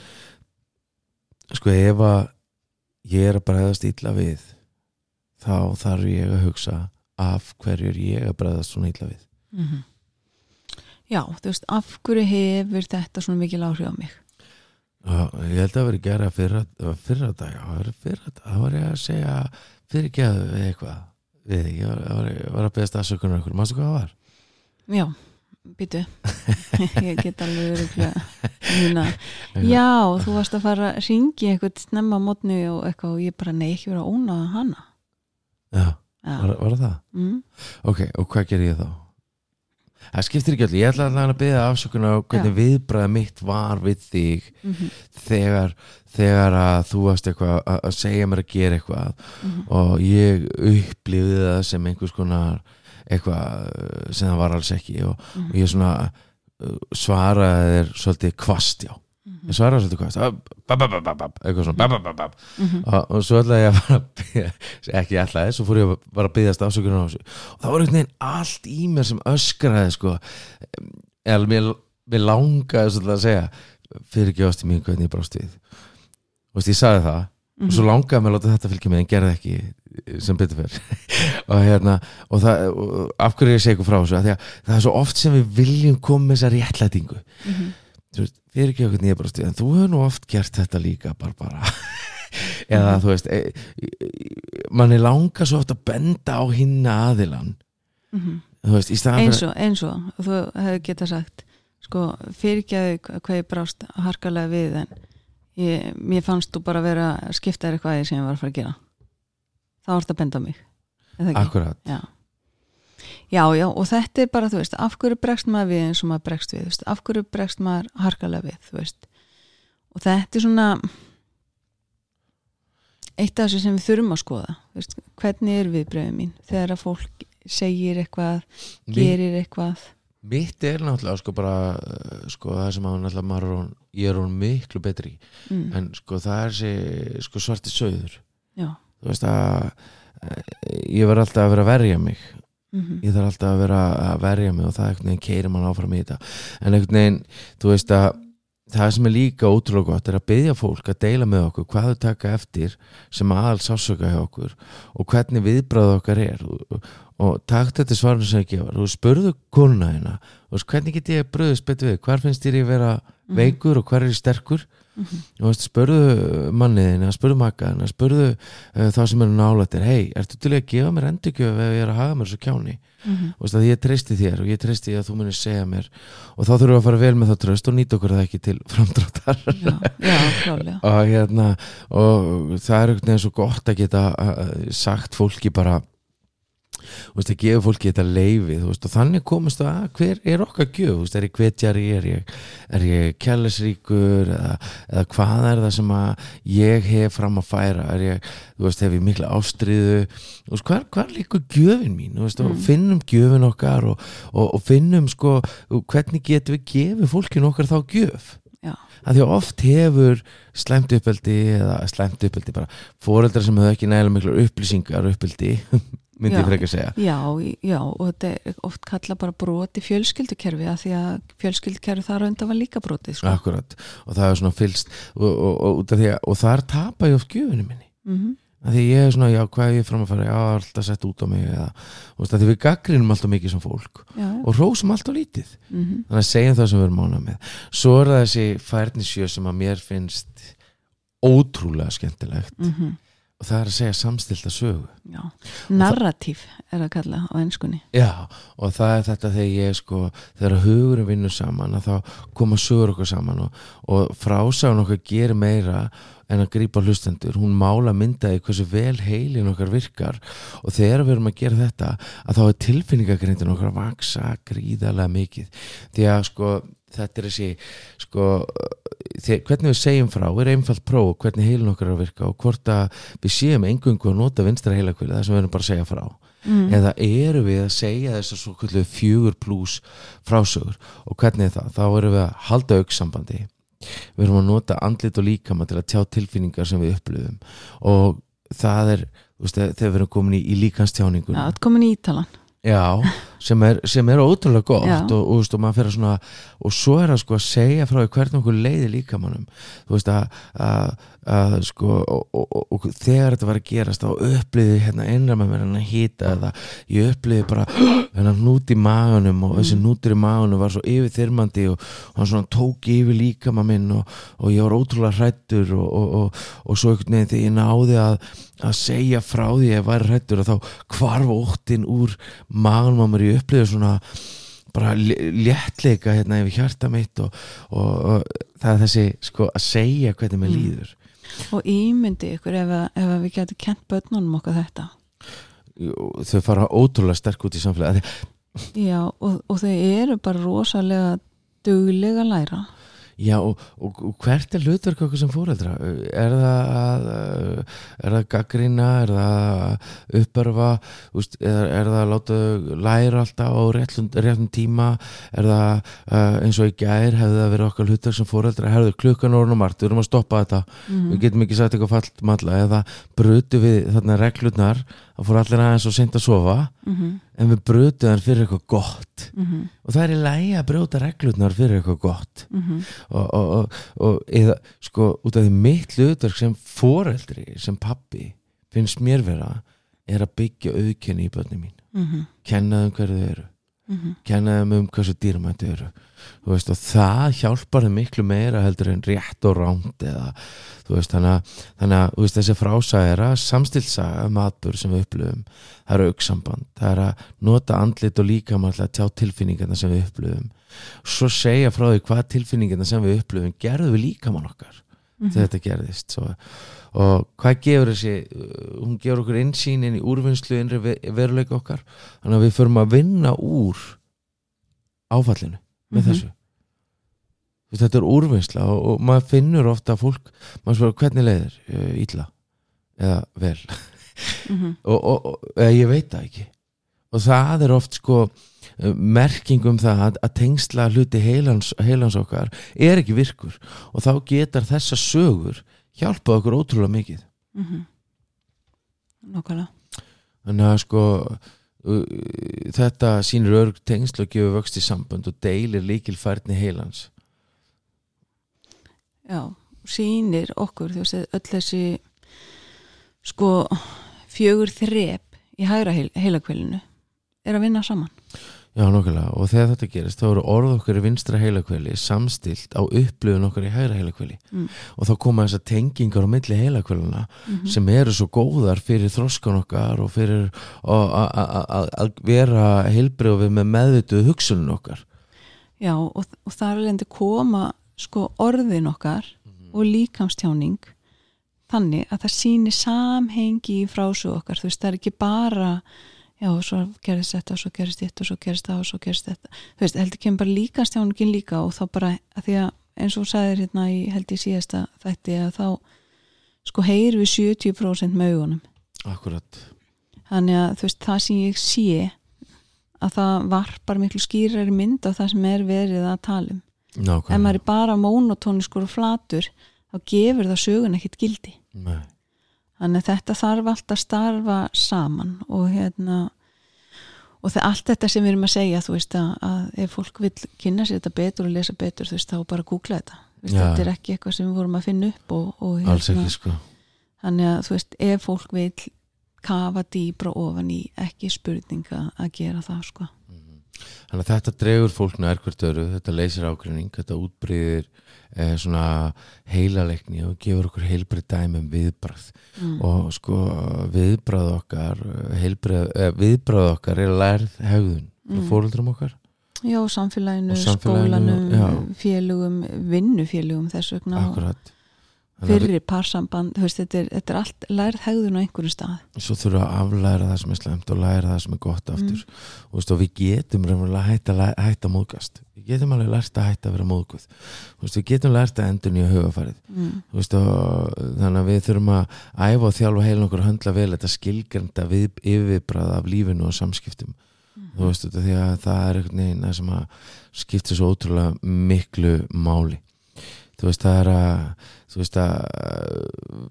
Speaker 1: sko ef að ég er að bræðast illa við þá þarf ég að hugsa af hverju er ég að bræðast svona illa við.
Speaker 2: Mm já, þú veist, af hverju hefur þetta svona mikil áhrif á mig?
Speaker 1: Og ég held að vera gera fyrra, fyrra dag það var það ég að segja fyrirgeðu eitthvað við ég var, var, var að beðast aðsökunar okkur, mástu hvað það var?
Speaker 2: já, býtu ég get alveg Muna. já, þú varst að fara að ringi eitthvað snemma á mótnu og eitthvað og ég bara, nei, ekki vera að óna hana.
Speaker 1: Já,
Speaker 2: já,
Speaker 1: var, var það?
Speaker 2: mm,
Speaker 1: Ok, og hvað ger ég þá? Það skiptir ekki allir, ég ætla að beða afsökun á hvernig viðbræða mitt var við þig
Speaker 2: mm
Speaker 1: þegar, þegar að þú varst eitthvað að, segja mér að gera eitthvað.
Speaker 2: -hmm.
Speaker 1: og ég upplifði það sem einhvers konar eitthvað uh, sem það var alls ekki og, og ég svona uh, svaraði þér svolítið kvast já. Ég svaraði svolítið kvast ah, eitthvað svona bab, bab, bab, bab.
Speaker 2: Mhm.
Speaker 1: og, og svo ætlaði ég að að biðja, ekki ætlaði, svo fór ég að bara að byggðast afsökunar á þessu. Og það var einhvern veginn allt í mér sem öskraði sko. Eða mér, mér langaði svolítið að segja fyrir ekki ástu mín hvernig ég brást við. Og veist, ég sagði það
Speaker 2: Mhm.
Speaker 1: og svo langaði mér að láta þetta fylgja með en gerði ekki sem betur fyrr og hérna og það, og af hverju ég segi ykkur frá þessu að að það er svo oft sem við viljum koma með þessa réttlætingu
Speaker 2: Mhm.
Speaker 1: þú veist, fyrir ekki okkur nýja brást við en þú hefur nú oft gert þetta líka bara bara eða
Speaker 2: Mhm.
Speaker 1: þú veist e, manni langar svo oft að benda á hinna aðilan veist,
Speaker 2: eins og, eins og þú hefur geta sagt sko, fyrirgæðu hvað ég brást harkalega við en ég, mér fannst þú bara vera að skipta þér eitthvað í sem ég var að fara að gera. Þá þetta að benda mig
Speaker 1: akkurat,
Speaker 2: já. já, já, og þetta er bara, þú veist, af hverju bregst maður við eins og maður bregst við, þú veist, af hverju bregst maður harkalega við, þú veist? Og þetta er svona eitt af þessu sem við þurfum að skoða, þú veist, hvernig er viðbröðum mín þegar að fólk segir eitthvað, gerir eitthvað
Speaker 1: mitt er náttúrulega sko bara uh, sko það sem að náttúrulega maður er ég er hún miklu betri
Speaker 2: mm.
Speaker 1: en sko það er þessi sko svarti söður
Speaker 2: já,
Speaker 1: þú veist að uh, ég verð alltaf að vera að verja mig.
Speaker 2: Mhm.
Speaker 1: Ég þarf alltaf að vera að verja mig og það einhvern veginn keirir mann áfram í þetta. En einhvern veginn, þú veist að það sem er líka ótrúlega gott er að byggja fólk að deila með okkur hvað þau taka eftir sem aðal sásöka hjá okkur og hvernig viðbráð okkar er. Og, og takt þetta svarinu sem ég gefur og spurðu konuna hérna og hvernig get ég bröðist betur við, hvar finnst þér ég vera veikur og hvar er sterkur.
Speaker 2: Mhm.
Speaker 1: og veist, spurðu manniðina, spurðu makkaðina spurðu uh, þá sem eru nálættir hei, ertu til að gefa mér endurgjöf ef ég er að haga mér svo kjáni?
Speaker 2: Mhm.
Speaker 1: og veist, að ég treysti þér og ég treysti að þú munir segja mér. Og þá þurfum við að fara vel með það tröst og nýta okkur það ekki til framdráttar.
Speaker 2: Já, já, klálega
Speaker 1: og hérna og það er veginn svo gott að geta uh, sagt fólki bara þú veist, að gefa fólki þetta leifi þú veist, og þannig komast það að hver er okkar gjöf, er ég hvetjari er ég, ég kjærleisríkur eða, eða hvað er það sem að ég hef fram að færa? Er ég, veist, hef ég mikla ástriðu hvar, hvar líkur gjöfin mín? Veist, og
Speaker 2: Mm.
Speaker 1: finnum gjöfin okkar og, og, og finnum sko hvernig getum við gefið fólkin okkar þá gjöf? Að því oft hefur slæmt uppeldi eða slæmt uppeldi bara fóreldrar sem hefur ekki nægilega miklar upplýsingar uppeldi, myndi
Speaker 2: Já.
Speaker 1: ég frekar segja.
Speaker 2: Já, já og þetta er oft kalla bara broti fjölskyldukerfi að því að fjölskyldukerfi þar undan var líka brotið sko.
Speaker 1: akkurat, og það er svona fylst og, og, og, að, og þar tapa ég oft gjöfinu minni.
Speaker 2: Mm
Speaker 1: að því ég er svona, já, hvað er ég fram að fara? Já, alltaf sett út á mig eða, að því við gaggrinum alltaf mikið sem fólk
Speaker 2: já,
Speaker 1: og rósum alltaf lítið.
Speaker 2: Mm
Speaker 1: þannig að segjum það sem við erum mánað með. Svo er það þessi færnisjö sem að mér finnst ótrúlega skemmtilegt.
Speaker 2: Mhm.
Speaker 1: og það er að segja samstilta sögu
Speaker 2: já. narratív er að kalla á ennskunni
Speaker 1: Já, og það er þetta þegar ég sko, þegar hugurinn vinnur saman að þá koma sögur okkur saman og, og frásagun okkar gerir meira en að grípa hlustendur, hún mála myndaði hversu vel heilin okkar virkar og þegar við erum að gera þetta að þá er tilfinningagrindin okkar að vaksa gríðarlega mikið. Því að sko þetta er þessi sko þegar, hvernig við segjum frá er einfalt próf hvernig heilin okkar er að virka og hvort að við séum engungu að nota vinstra heilakvili það sem við erum bara að segja frá.
Speaker 2: Mm.
Speaker 1: eða eru við að segja þessar svo fjögur pluss frásögur og hvernig er það? Þá erum við að halda auksambandi. Við erum að nota andlit og líkama til að tjá tilfinningar sem við upplöfum og það er veist, þegar við erum komin í, í
Speaker 2: já,
Speaker 1: líkanstjáningun
Speaker 2: er komin í Ítalan
Speaker 1: Já, sem er, sem er ótrúlega gott og, og, og maður fyrir svona og svo er að sko að segja frá því hvernig okkur leiði líkamannum þú veist að, að, að sko og, og, og, þegar þetta var að gerast þá uppliði hérna innra með mér hann að hýta eða ég uppliði bara hennar hnút í maganum og þessi hnútur í maganum var svo yfirþyrmandi og, og hann svona tók yfir líkamann minn og, og ég var ótrúlega hrættur og, og, og, og svo einhvern veginn þegar ég náði að, að segja frá því að ég væri hrættur og þá hvarf óttin úr maganum á mér. Ég uppliði svona bara lé- léttleika hérna yfir hjarta mitt og, og, og það er þessi sko að segja hvernig mér
Speaker 2: Mm.
Speaker 1: líður
Speaker 2: og ímyndi ykkur ef, ef við getum kent börnunum okkar þetta?
Speaker 1: Þau fara ótrúlega sterk út í samfélagi
Speaker 2: já, og, og þau eru bara rosalega duglega læra
Speaker 1: Já, og, og, og hvert er hlutverk okkur sem fóreldra? Er það að, er það gaggrina, er það að uppörfa, er, er það að láta læra alltaf á réttum, réttum tíma, er það uh, eins og í gær hefði það verið okkar hlutverk sem fóreldra, herðu klukkan orðin og margt, við erum að stoppa þetta,
Speaker 2: mm
Speaker 1: við getum ekki sagt eitthvað fallt malla, eða brutu við þarna reglurnar, það fór allir aðeins og seint að sofa,
Speaker 2: -hmm.
Speaker 1: En við brutu þar fyrir eitthvað gott.
Speaker 2: Mm
Speaker 1: og það er í lægi að brjóta reglurnar fyrir eitthvað gott.
Speaker 2: -hmm.
Speaker 1: og, og, og, og eða sko út af því mitt hlutverk sem foreldri sem pappi finnst mér vera er að byggja auðkenni í börni mín.
Speaker 2: Mm -hmm.
Speaker 1: kenna þeim hverju þau eru.
Speaker 2: Mhm,
Speaker 1: kenna þeim um hversu dýrmætti eru þú veist og það hjálpar þeim miklu meira heldur en rétt og ránt eða þú veist þannig að, þannig að veist, þessi frásaga er að samstilsaga atbyrð sem við upplöfum það eru auksamband, það er að nota andlit og líkamall að tjá tilfinningarna sem við upplöfum svo segja frá því hvað tilfinningarna sem við upplöfum gerðu við líkamann okkar
Speaker 2: mhm.
Speaker 1: þegar þetta gerðist svo. og hvað gefur þessi uh, hún gefur okkur insýn inn í úrvinnslu innri ve- veruleika okkar þannig að við förum að vinna úr áfallinu með
Speaker 2: Mhm.
Speaker 1: þessu. Þú veist, þetta er úrvinnsla og, og maður finnur ofta að fólk maður spara hvernig leiðir illa eða vel?
Speaker 2: Mhm,
Speaker 1: og, og, og eða, ég veit það ekki. Og það er oft sko uh, merking um það að, tengsla hluti heilans, heilans okkar er ekki virkur. Og þá getar þessa sögur hjálpað okkur ótrúlega mikið.
Speaker 2: Mhm. Nákvæmlega.
Speaker 1: Þannig að sko þetta sýnir örg tengsl og gefur vöxt í sambönd og deilir líkilfærni heilans.
Speaker 2: Já, sýnir okkur þú veist, öll þessi sko fjögur þrep í hægra heil, heilakvelinu er að vinna saman
Speaker 1: Já, nokkulega, og þegar þetta gerist þá eru orð okkar í vinstra heilakveli samstilt á upplifun okkar í hægra heilakveli
Speaker 2: Mm.
Speaker 1: og þá koma þessar tengingar á milli heilakvelina
Speaker 2: Mhm.
Speaker 1: sem eru svo góðar fyrir þroskan okkar og fyrir að vera heilbrjófi með meðvituð hugsunum okkar.
Speaker 2: Já, og, og þar er lendi koma sko orðin okkar og líkamstjáning þannig að það sýnir samhengi í frásug okkar, þú veist, það er ekki bara já, og svo gerist þetta og svo gerist þetta og svo gerist það og svo gerist þetta. Þú veist, heldur kemur bara líkamstjáningin líka og þá bara, að því að eins og þú sagðir hérna í held í síðasta þætti að þá sko heyr við 70% með augunum.
Speaker 1: Akkurat.
Speaker 2: Þannig að þú veist, það sem ég sé að það varpar miklu skýrari mynd á það sem er verið að tala um.
Speaker 1: Nákvæmlega.
Speaker 2: Maður er bara monotóniskur og flatur þá gefur það sögun ekkit gildi.
Speaker 1: Nei.
Speaker 2: Þannig þetta þarf allt að starfa saman og hérna og það allt þetta sem við erum að segja þú veist að, að ef fólk vil kynna sér þetta betur og lesa betur þú veist þá bara googla þetta. Veist, þetta er ekki eitthvað sem við vorum að finna upp og, og hérna,
Speaker 1: Alls ekki sko.
Speaker 2: þannig að þú veist ef fólk vil kafa dýbra ofan í ekki spurninga að gera það sko
Speaker 1: Þannig að þetta dregur fólk nær hvert öru, þetta leysir ágreining, þetta útbrýðir eh, svona heilaleikni og gefur okkur heilbrið dæmi um viðbrað
Speaker 2: mm.
Speaker 1: og sko viðbrað okkar eh, viðbrað okkar er lærð hegðun
Speaker 2: Mm.
Speaker 1: fóruldrum okkar
Speaker 2: Já, samfélaginu,
Speaker 1: Og samfélaginu,
Speaker 2: skólanum,
Speaker 1: já.
Speaker 2: félugum, vinnufélugum þess vegna og
Speaker 1: akkurat
Speaker 2: Fyrri parsamband, þú veist, þetta er, þetta er allt lærð hegðun á einhverju stað.
Speaker 1: svo þurfum við að aflæra það sem er slemt og læra það sem er gott aftur.
Speaker 2: Mm.
Speaker 1: og, veist, og við getum raunverulega hætt að, hætta móðgast. Við getum alveg lært að hætta að vera móðguð. Veist, við getum lært að endur nýja hugafærið
Speaker 2: Mm.
Speaker 1: Veist, þannig að við þurfum að æfa og þjálfa heilin okkur að höndla vel þetta skilgrenda við, yfirbrað af lífinu og samskiptum. Þú veist, því að það er veginn það sem skiptir svo ótrúlega miklu máli þú veist, það er að þú veist að uh,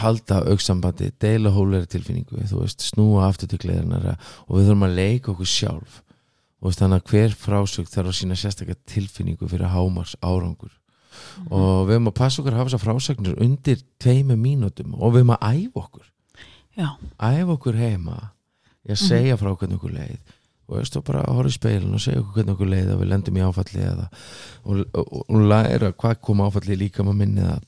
Speaker 1: halda auksambandi, deila hóleri tilfinningu þú veist, snúa aftur til gleðinar og við þurfum að leika okkur sjálf. Og þannig að hver frásögn þarf að sína sérstaklega tilfinningu fyrir hámars árangur og við höfum að passa okkur að hafa þessar frásagnir undir tveimu mínútum og við höfum að æfa okkur.
Speaker 2: Já,
Speaker 1: æfa okkur heima að
Speaker 2: Mhm.
Speaker 1: segja frá hvernig okkur leið og veist og bara horfa í speilin og segja okkur hvernig okkur leið að við lendum í áfalli eða og, og, og læra hvað kom áfalli líka maður minni það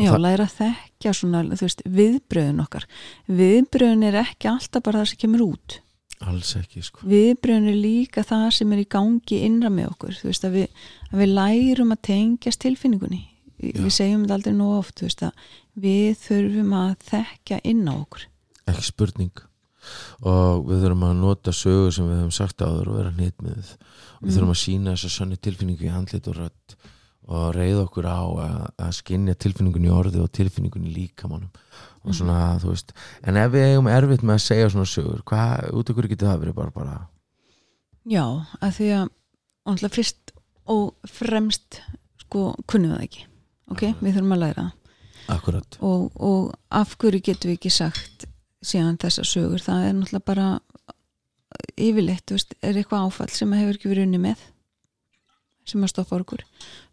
Speaker 2: já, læra að þekkja svona, þú veist, viðbröðun okkar. Viðbröðun er ekki alltaf bara það sem kemur út.
Speaker 1: alls ekki sko
Speaker 2: Viðbröðun er líka það sem er í gangi innra með okkur, þú veist, að við, að við lærum að tengjast tilfinningunni.
Speaker 1: Já.
Speaker 2: Við segjum þetta aldrei nóg oft, þú veist, að við þurfum að þekkja inn á okkur.
Speaker 1: ekki spurning og við þurfum að nota sögur sem við höfum sagt áður og vera hnitmið við
Speaker 2: Mm.
Speaker 1: þurfum að sína þessa sönni tilfinningu í handlit og rödd og reyða okkur á að, að skinja tilfinningun í orði og tilfinningun í líkamannum og svona, þú veist en ef við eigum erfitt með að segja svona sögur hvað, út okkur getur það verið bara bara?
Speaker 2: Já, að því að náttúrulega fyrst og fremst sko kunnum við það ekki. Ok, við þurfum að læra
Speaker 1: akkurat,
Speaker 2: og, og af hverju getum við ekki sagt síðan þessar sögur. Það er náttúrulega bara yfirleitt, þú veist, er eitthvað áfall sem hefur ekki verið unni með sem að stoppa okkur.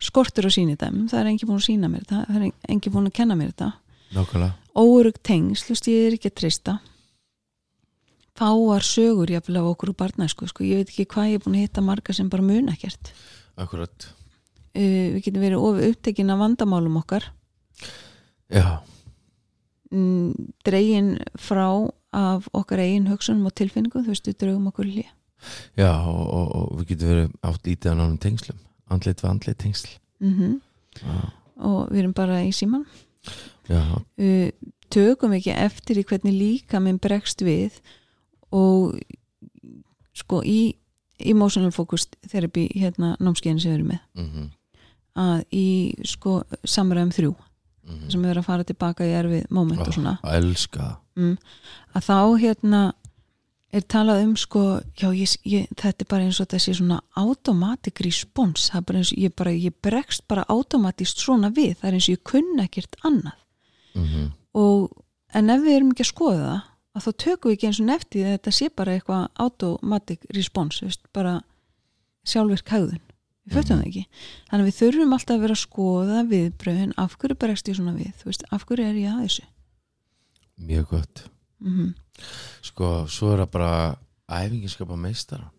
Speaker 2: Skortur á síni þeim, það er engin búin að sína mér þetta það er engin búin að kenna mér þetta. Óörug tengsl, ég er ekki að treysta. Fáar sögur jafnvel af okkur úr barnæsku sko. ég veit ekki hvað ég er búin að hitta marga sem bara mun ekkert.
Speaker 1: Akkurat.
Speaker 2: Uh, við getum verið of upptekin af vandamálum okkar.
Speaker 1: Já,
Speaker 2: dregin frá af okkar eigin hugsunum og tilfinningum þú veist, við draugum okkur hlýja
Speaker 1: já og, og, og við getum verið átt lítið að nánum tengslum andlit við andlit tengsl.
Speaker 2: Mm
Speaker 1: já,
Speaker 2: og við erum bara í síman
Speaker 1: já,
Speaker 2: uh, tökum ekki eftir í hvernig líka minn bregst við og sko í emotional focus therapy hérna námskeiðin sem við erum með.
Speaker 1: Mhm,
Speaker 2: að í sko samræðum þrjú
Speaker 1: mhm.
Speaker 2: sem er að fara tilbaka í erfið moment og svona.
Speaker 1: að elska. Það.
Speaker 2: mm, að þá hérna er talað um sko já, ég, ég, þetta er bara eins og þessi svona automatic response. Það er bara eins og ég, bara, ég bregst bara automatist svona við, það er eins og ég kunna ekkert annað.
Speaker 1: Mhm,
Speaker 2: og, en ef við erum ekki að skoða það að þá tökum við ekki eins og nefti þetta sé bara eitthvað automatic response veist, bara sjálfvirk hægðun við fötum það ekki. Þannig að við þurfum alltaf að vera að skoða viðbröðin af hverju bregst ég svona við? Þú veist, af hverju er ég að þessu?
Speaker 1: Mjög gott.
Speaker 2: Mm
Speaker 1: sko, svo er það bara æfinginskapa meistara.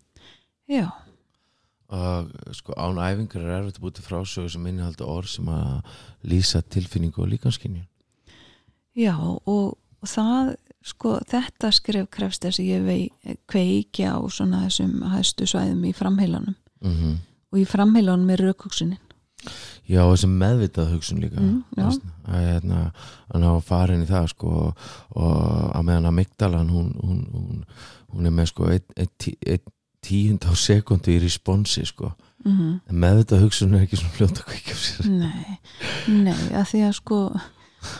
Speaker 2: Já,
Speaker 1: og sko án æfingar er erfitt að búti frásögu sem innihalda orð sem að lýsa tilfinningu og líkanskinju
Speaker 2: já og, og það sko þetta skref krefst þess að ég vei, kveikja á svona þessum hæstu svæðum í framheilanum.
Speaker 1: Mm
Speaker 2: og í framheilanum er raukuksunin
Speaker 1: já, og þessi meðvitað hugsun líka.
Speaker 2: Mm, já.
Speaker 1: Veist, að hérna, að ná að fara inn í það sko og, að meðan að Migdalan hún, hún, hún, hún er með sko einn ein, ein tíund á sekundu í responsi sko.
Speaker 2: Mm -hmm.
Speaker 1: en meðvitað hugsun er ekki svona kveikja á sér.
Speaker 2: Nei, nei, að því að sko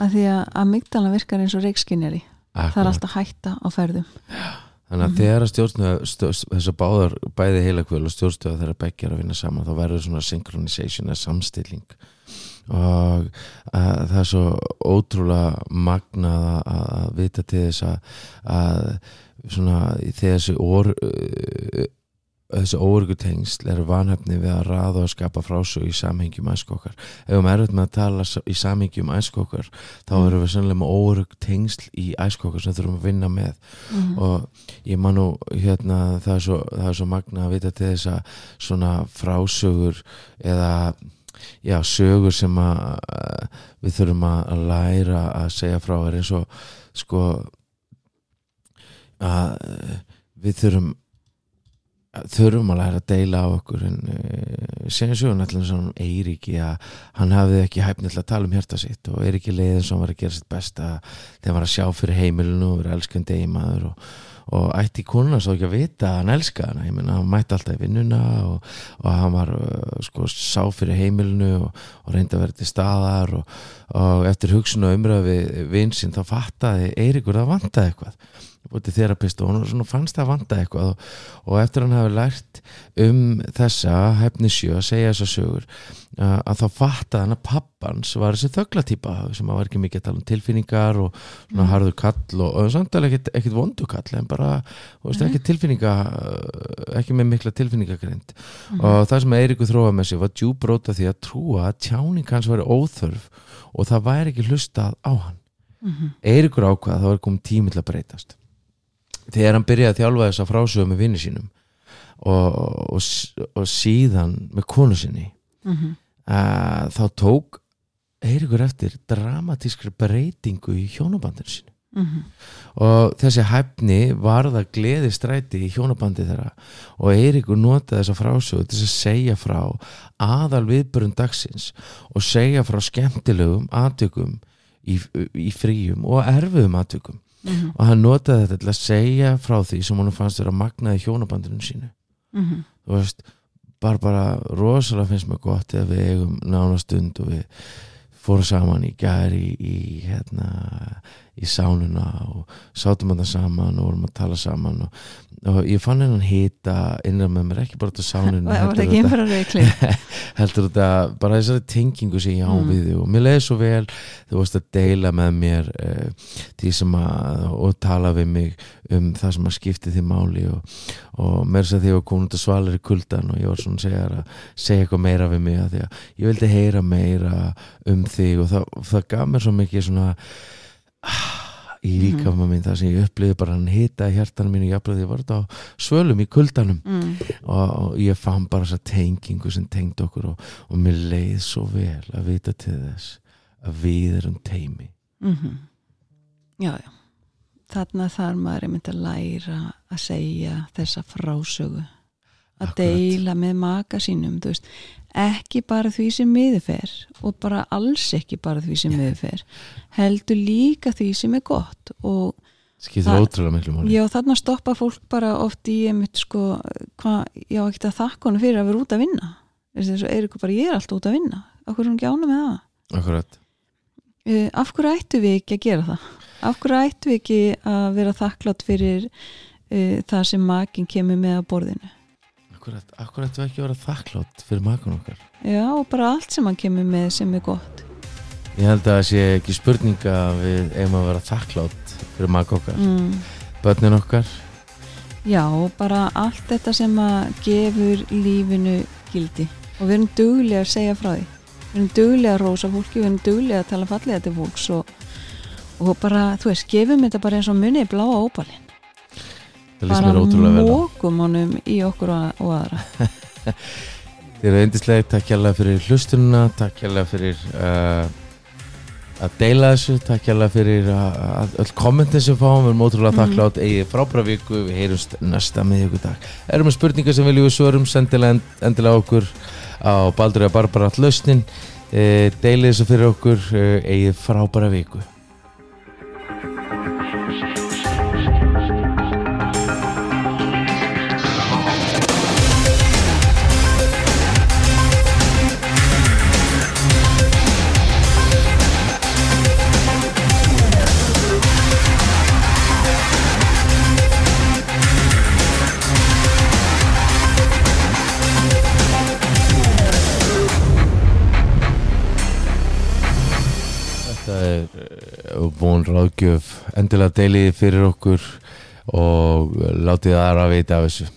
Speaker 2: að því að amygdala virkar eins og reikskinjari það er alltaf hætta á ferðum
Speaker 1: Þannig að
Speaker 2: Mhm.
Speaker 1: þegar að stjórnstöða þessar báðar bæði heilakvöld og stjórnstöða þeirra begjar að vinna saman þá verður svona synchronization eða samstilling og að, það er svo ótrúlega magnað að, að vita til þess að, að svona þessi or, þessi óörgutengsl er vanhefni við að raða og skapa frásög í samhengjum æsku okkar. Ef við erum með að tala í samhengjum æsku okkar þá
Speaker 2: Mm.
Speaker 1: erum við sannlega með óörgutengsl í æsku okkar sem þurfum að vinna með.
Speaker 2: Mm
Speaker 1: og ég man nú hérna það er svo, það er svo magna að vita til þess að svona frásögur eða já, sögur sem að við þurfum að læra að segja frá er eins og sko að við þurfum þurfum læra að deila á okkur en uh, segjum sögum allir svona um Eiríki að hann hafði ekki hæfni til að tala um hjarta sitt og Eiríki leiðin sem var að gera sitt besta þegar hann var að sjá fyrir heimilinu og vera elskandi eiginmaður og, og ætti konuna svo ekki að vita að hann elskaði hana. Ég meina hann mætti alltaf í vinnuna og, og hann var uh, sko sá fyrir heimilinu og, og reyndi að vera til staðar og, eftir hugsun og umræð við vinsinn þá fattaði Eiríkur að vantaði eitthvað búið þerapist og hún fannst það að vanta eitthvað og, og eftir hann hafi lært um þessa hefni sjö að segja þessa sögur uh, að þá fattaði hann að pappans var þessi þöglatýpa sem að var ekki mikið að tala um tilfinningar og svona
Speaker 2: Mm.
Speaker 1: harður kall og, og samtala ekkit vondu kall en bara, veist, ekki tilfinninga uh, ekki með mikla tilfinningagrind
Speaker 2: Mhm.
Speaker 1: og það sem Eiríku þróa með sig var djúbróta því að trúa að tjáning hans væri óþörf og það væri ekki hlustað á hann
Speaker 2: -hmm.
Speaker 1: Eiríkur ákvað að það var komið tími til að breytast þegar hann byrjaði að þjálfa þessa frásögu með vinni sínum og, og, og síðan með konu sinni
Speaker 2: Mhm.
Speaker 1: að þá tók Eiríkur eftir dramatískri breytingu í hjónabandinu sínu
Speaker 2: Mhm.
Speaker 1: og þessi hæfni varða gleði stræti í hjónabandi þeirra og Eiríkur notaði þessa frásögu til að segja frá aðal viðbörun dagsins og segja frá skemmtilegum aðtökum í, í fríum og erfiðum aðtökum
Speaker 2: Mhm.
Speaker 1: og hann notaði þetta til að segja frá því sem hann fannst vera magnaði hjónabandinu sínu
Speaker 2: Mhm.
Speaker 1: þú veist, bara bara rosalega finnst mér gott ef við eigum nánastund og við fórum saman í gæri í, hérna í sánuna og sátum þetta saman og vorum að tala saman og, og ég fann hennan hita innan með mér, ekki bara þetta sánuna
Speaker 2: var var það ekki einhverja reikli
Speaker 1: heldur þetta bara þessari tengingu sem ég á
Speaker 2: Mm.
Speaker 1: við og mér leiði svo vel þú varst að deila með mér uh, því sem að og tala við mig um það sem að skipti því máli og, og mér sem því að ég var komin út að svalir í kuldan og ég var svona að segja, að segja eitthvað meira við mig að því að ég vildi heyra meira um þig og það, það gaf mér svo mikið svona ah, í líkama minn það sem ég upplifði bara hann hita hjartanum mínu jafnlega því ég var þetta á svölum í kuldanum.
Speaker 2: Mm,
Speaker 1: og, og ég fann bara þessa tengingu sem tengd okkur og, og mér leið svo vel að vita til þess að við erum teimi
Speaker 2: mhm. já, já þarna þarf maður einmitt að læra að segja þessa frásögu. Að
Speaker 1: Akkurat.
Speaker 2: deila með maka sínum veist, ekki bara því sem miður fer og bara alls ekki bara því sem miður fer. Heldur líka því sem er gott og já, þarna stoppa fólk bara oft í einmitt sko, hvað, já, ekki að þakka honum fyrir að vera út að vinna. Þess að Eiríkur bara, ég er alltaf út að vinna. Af hverju er hún ekki ána með það?
Speaker 1: Akkurat,
Speaker 2: uh, af hverju ættu við ekki að gera það af hverju ættu við ekki að vera þakklátt fyrir uh, það sem makin kemur með að borðinu?
Speaker 1: Akkurat, akkurat við ekki að vera þakklátt fyrir makun okkar?
Speaker 2: Já, og bara allt sem hann kemur með sem er gott.
Speaker 1: Ég held að það sé ekki spurninga að við eigum að vera þakklátt fyrir mak okkar,
Speaker 2: mm.
Speaker 1: börnin okkar.
Speaker 2: Já, bara allt þetta sem að gefur lífinu gildi. Og við erum duglega að segja frá því. Við erum duglega að rósa fólki, við erum duglega að tala fallega til fólks og, og bara, þú veist, gefum þetta bara eins og munið bláa óbalinn bara mókum honum í okkur og, og aðra
Speaker 1: Þið eru eindislega, takk hérlega fyrir hlustununa, takk hérlega fyrir uh, að deila þessu, takk hérlega fyrir að öll kommentin sem fáum, við erum ótrúlega
Speaker 2: Mhm.
Speaker 1: þakklátt, eigið frábæra viku, við heyrumst næsta miðjögudag. Erum með spurningar sem viljum við svörum, sendilega end, endilega okkur á Baldur eða Barbara all lausnin, uh, deilið þessu fyrir okkur, uh, eigið frábæra viku. Búin ráðgjöf, endilega deilið fyrir okkur og látið aðra vita af þessu.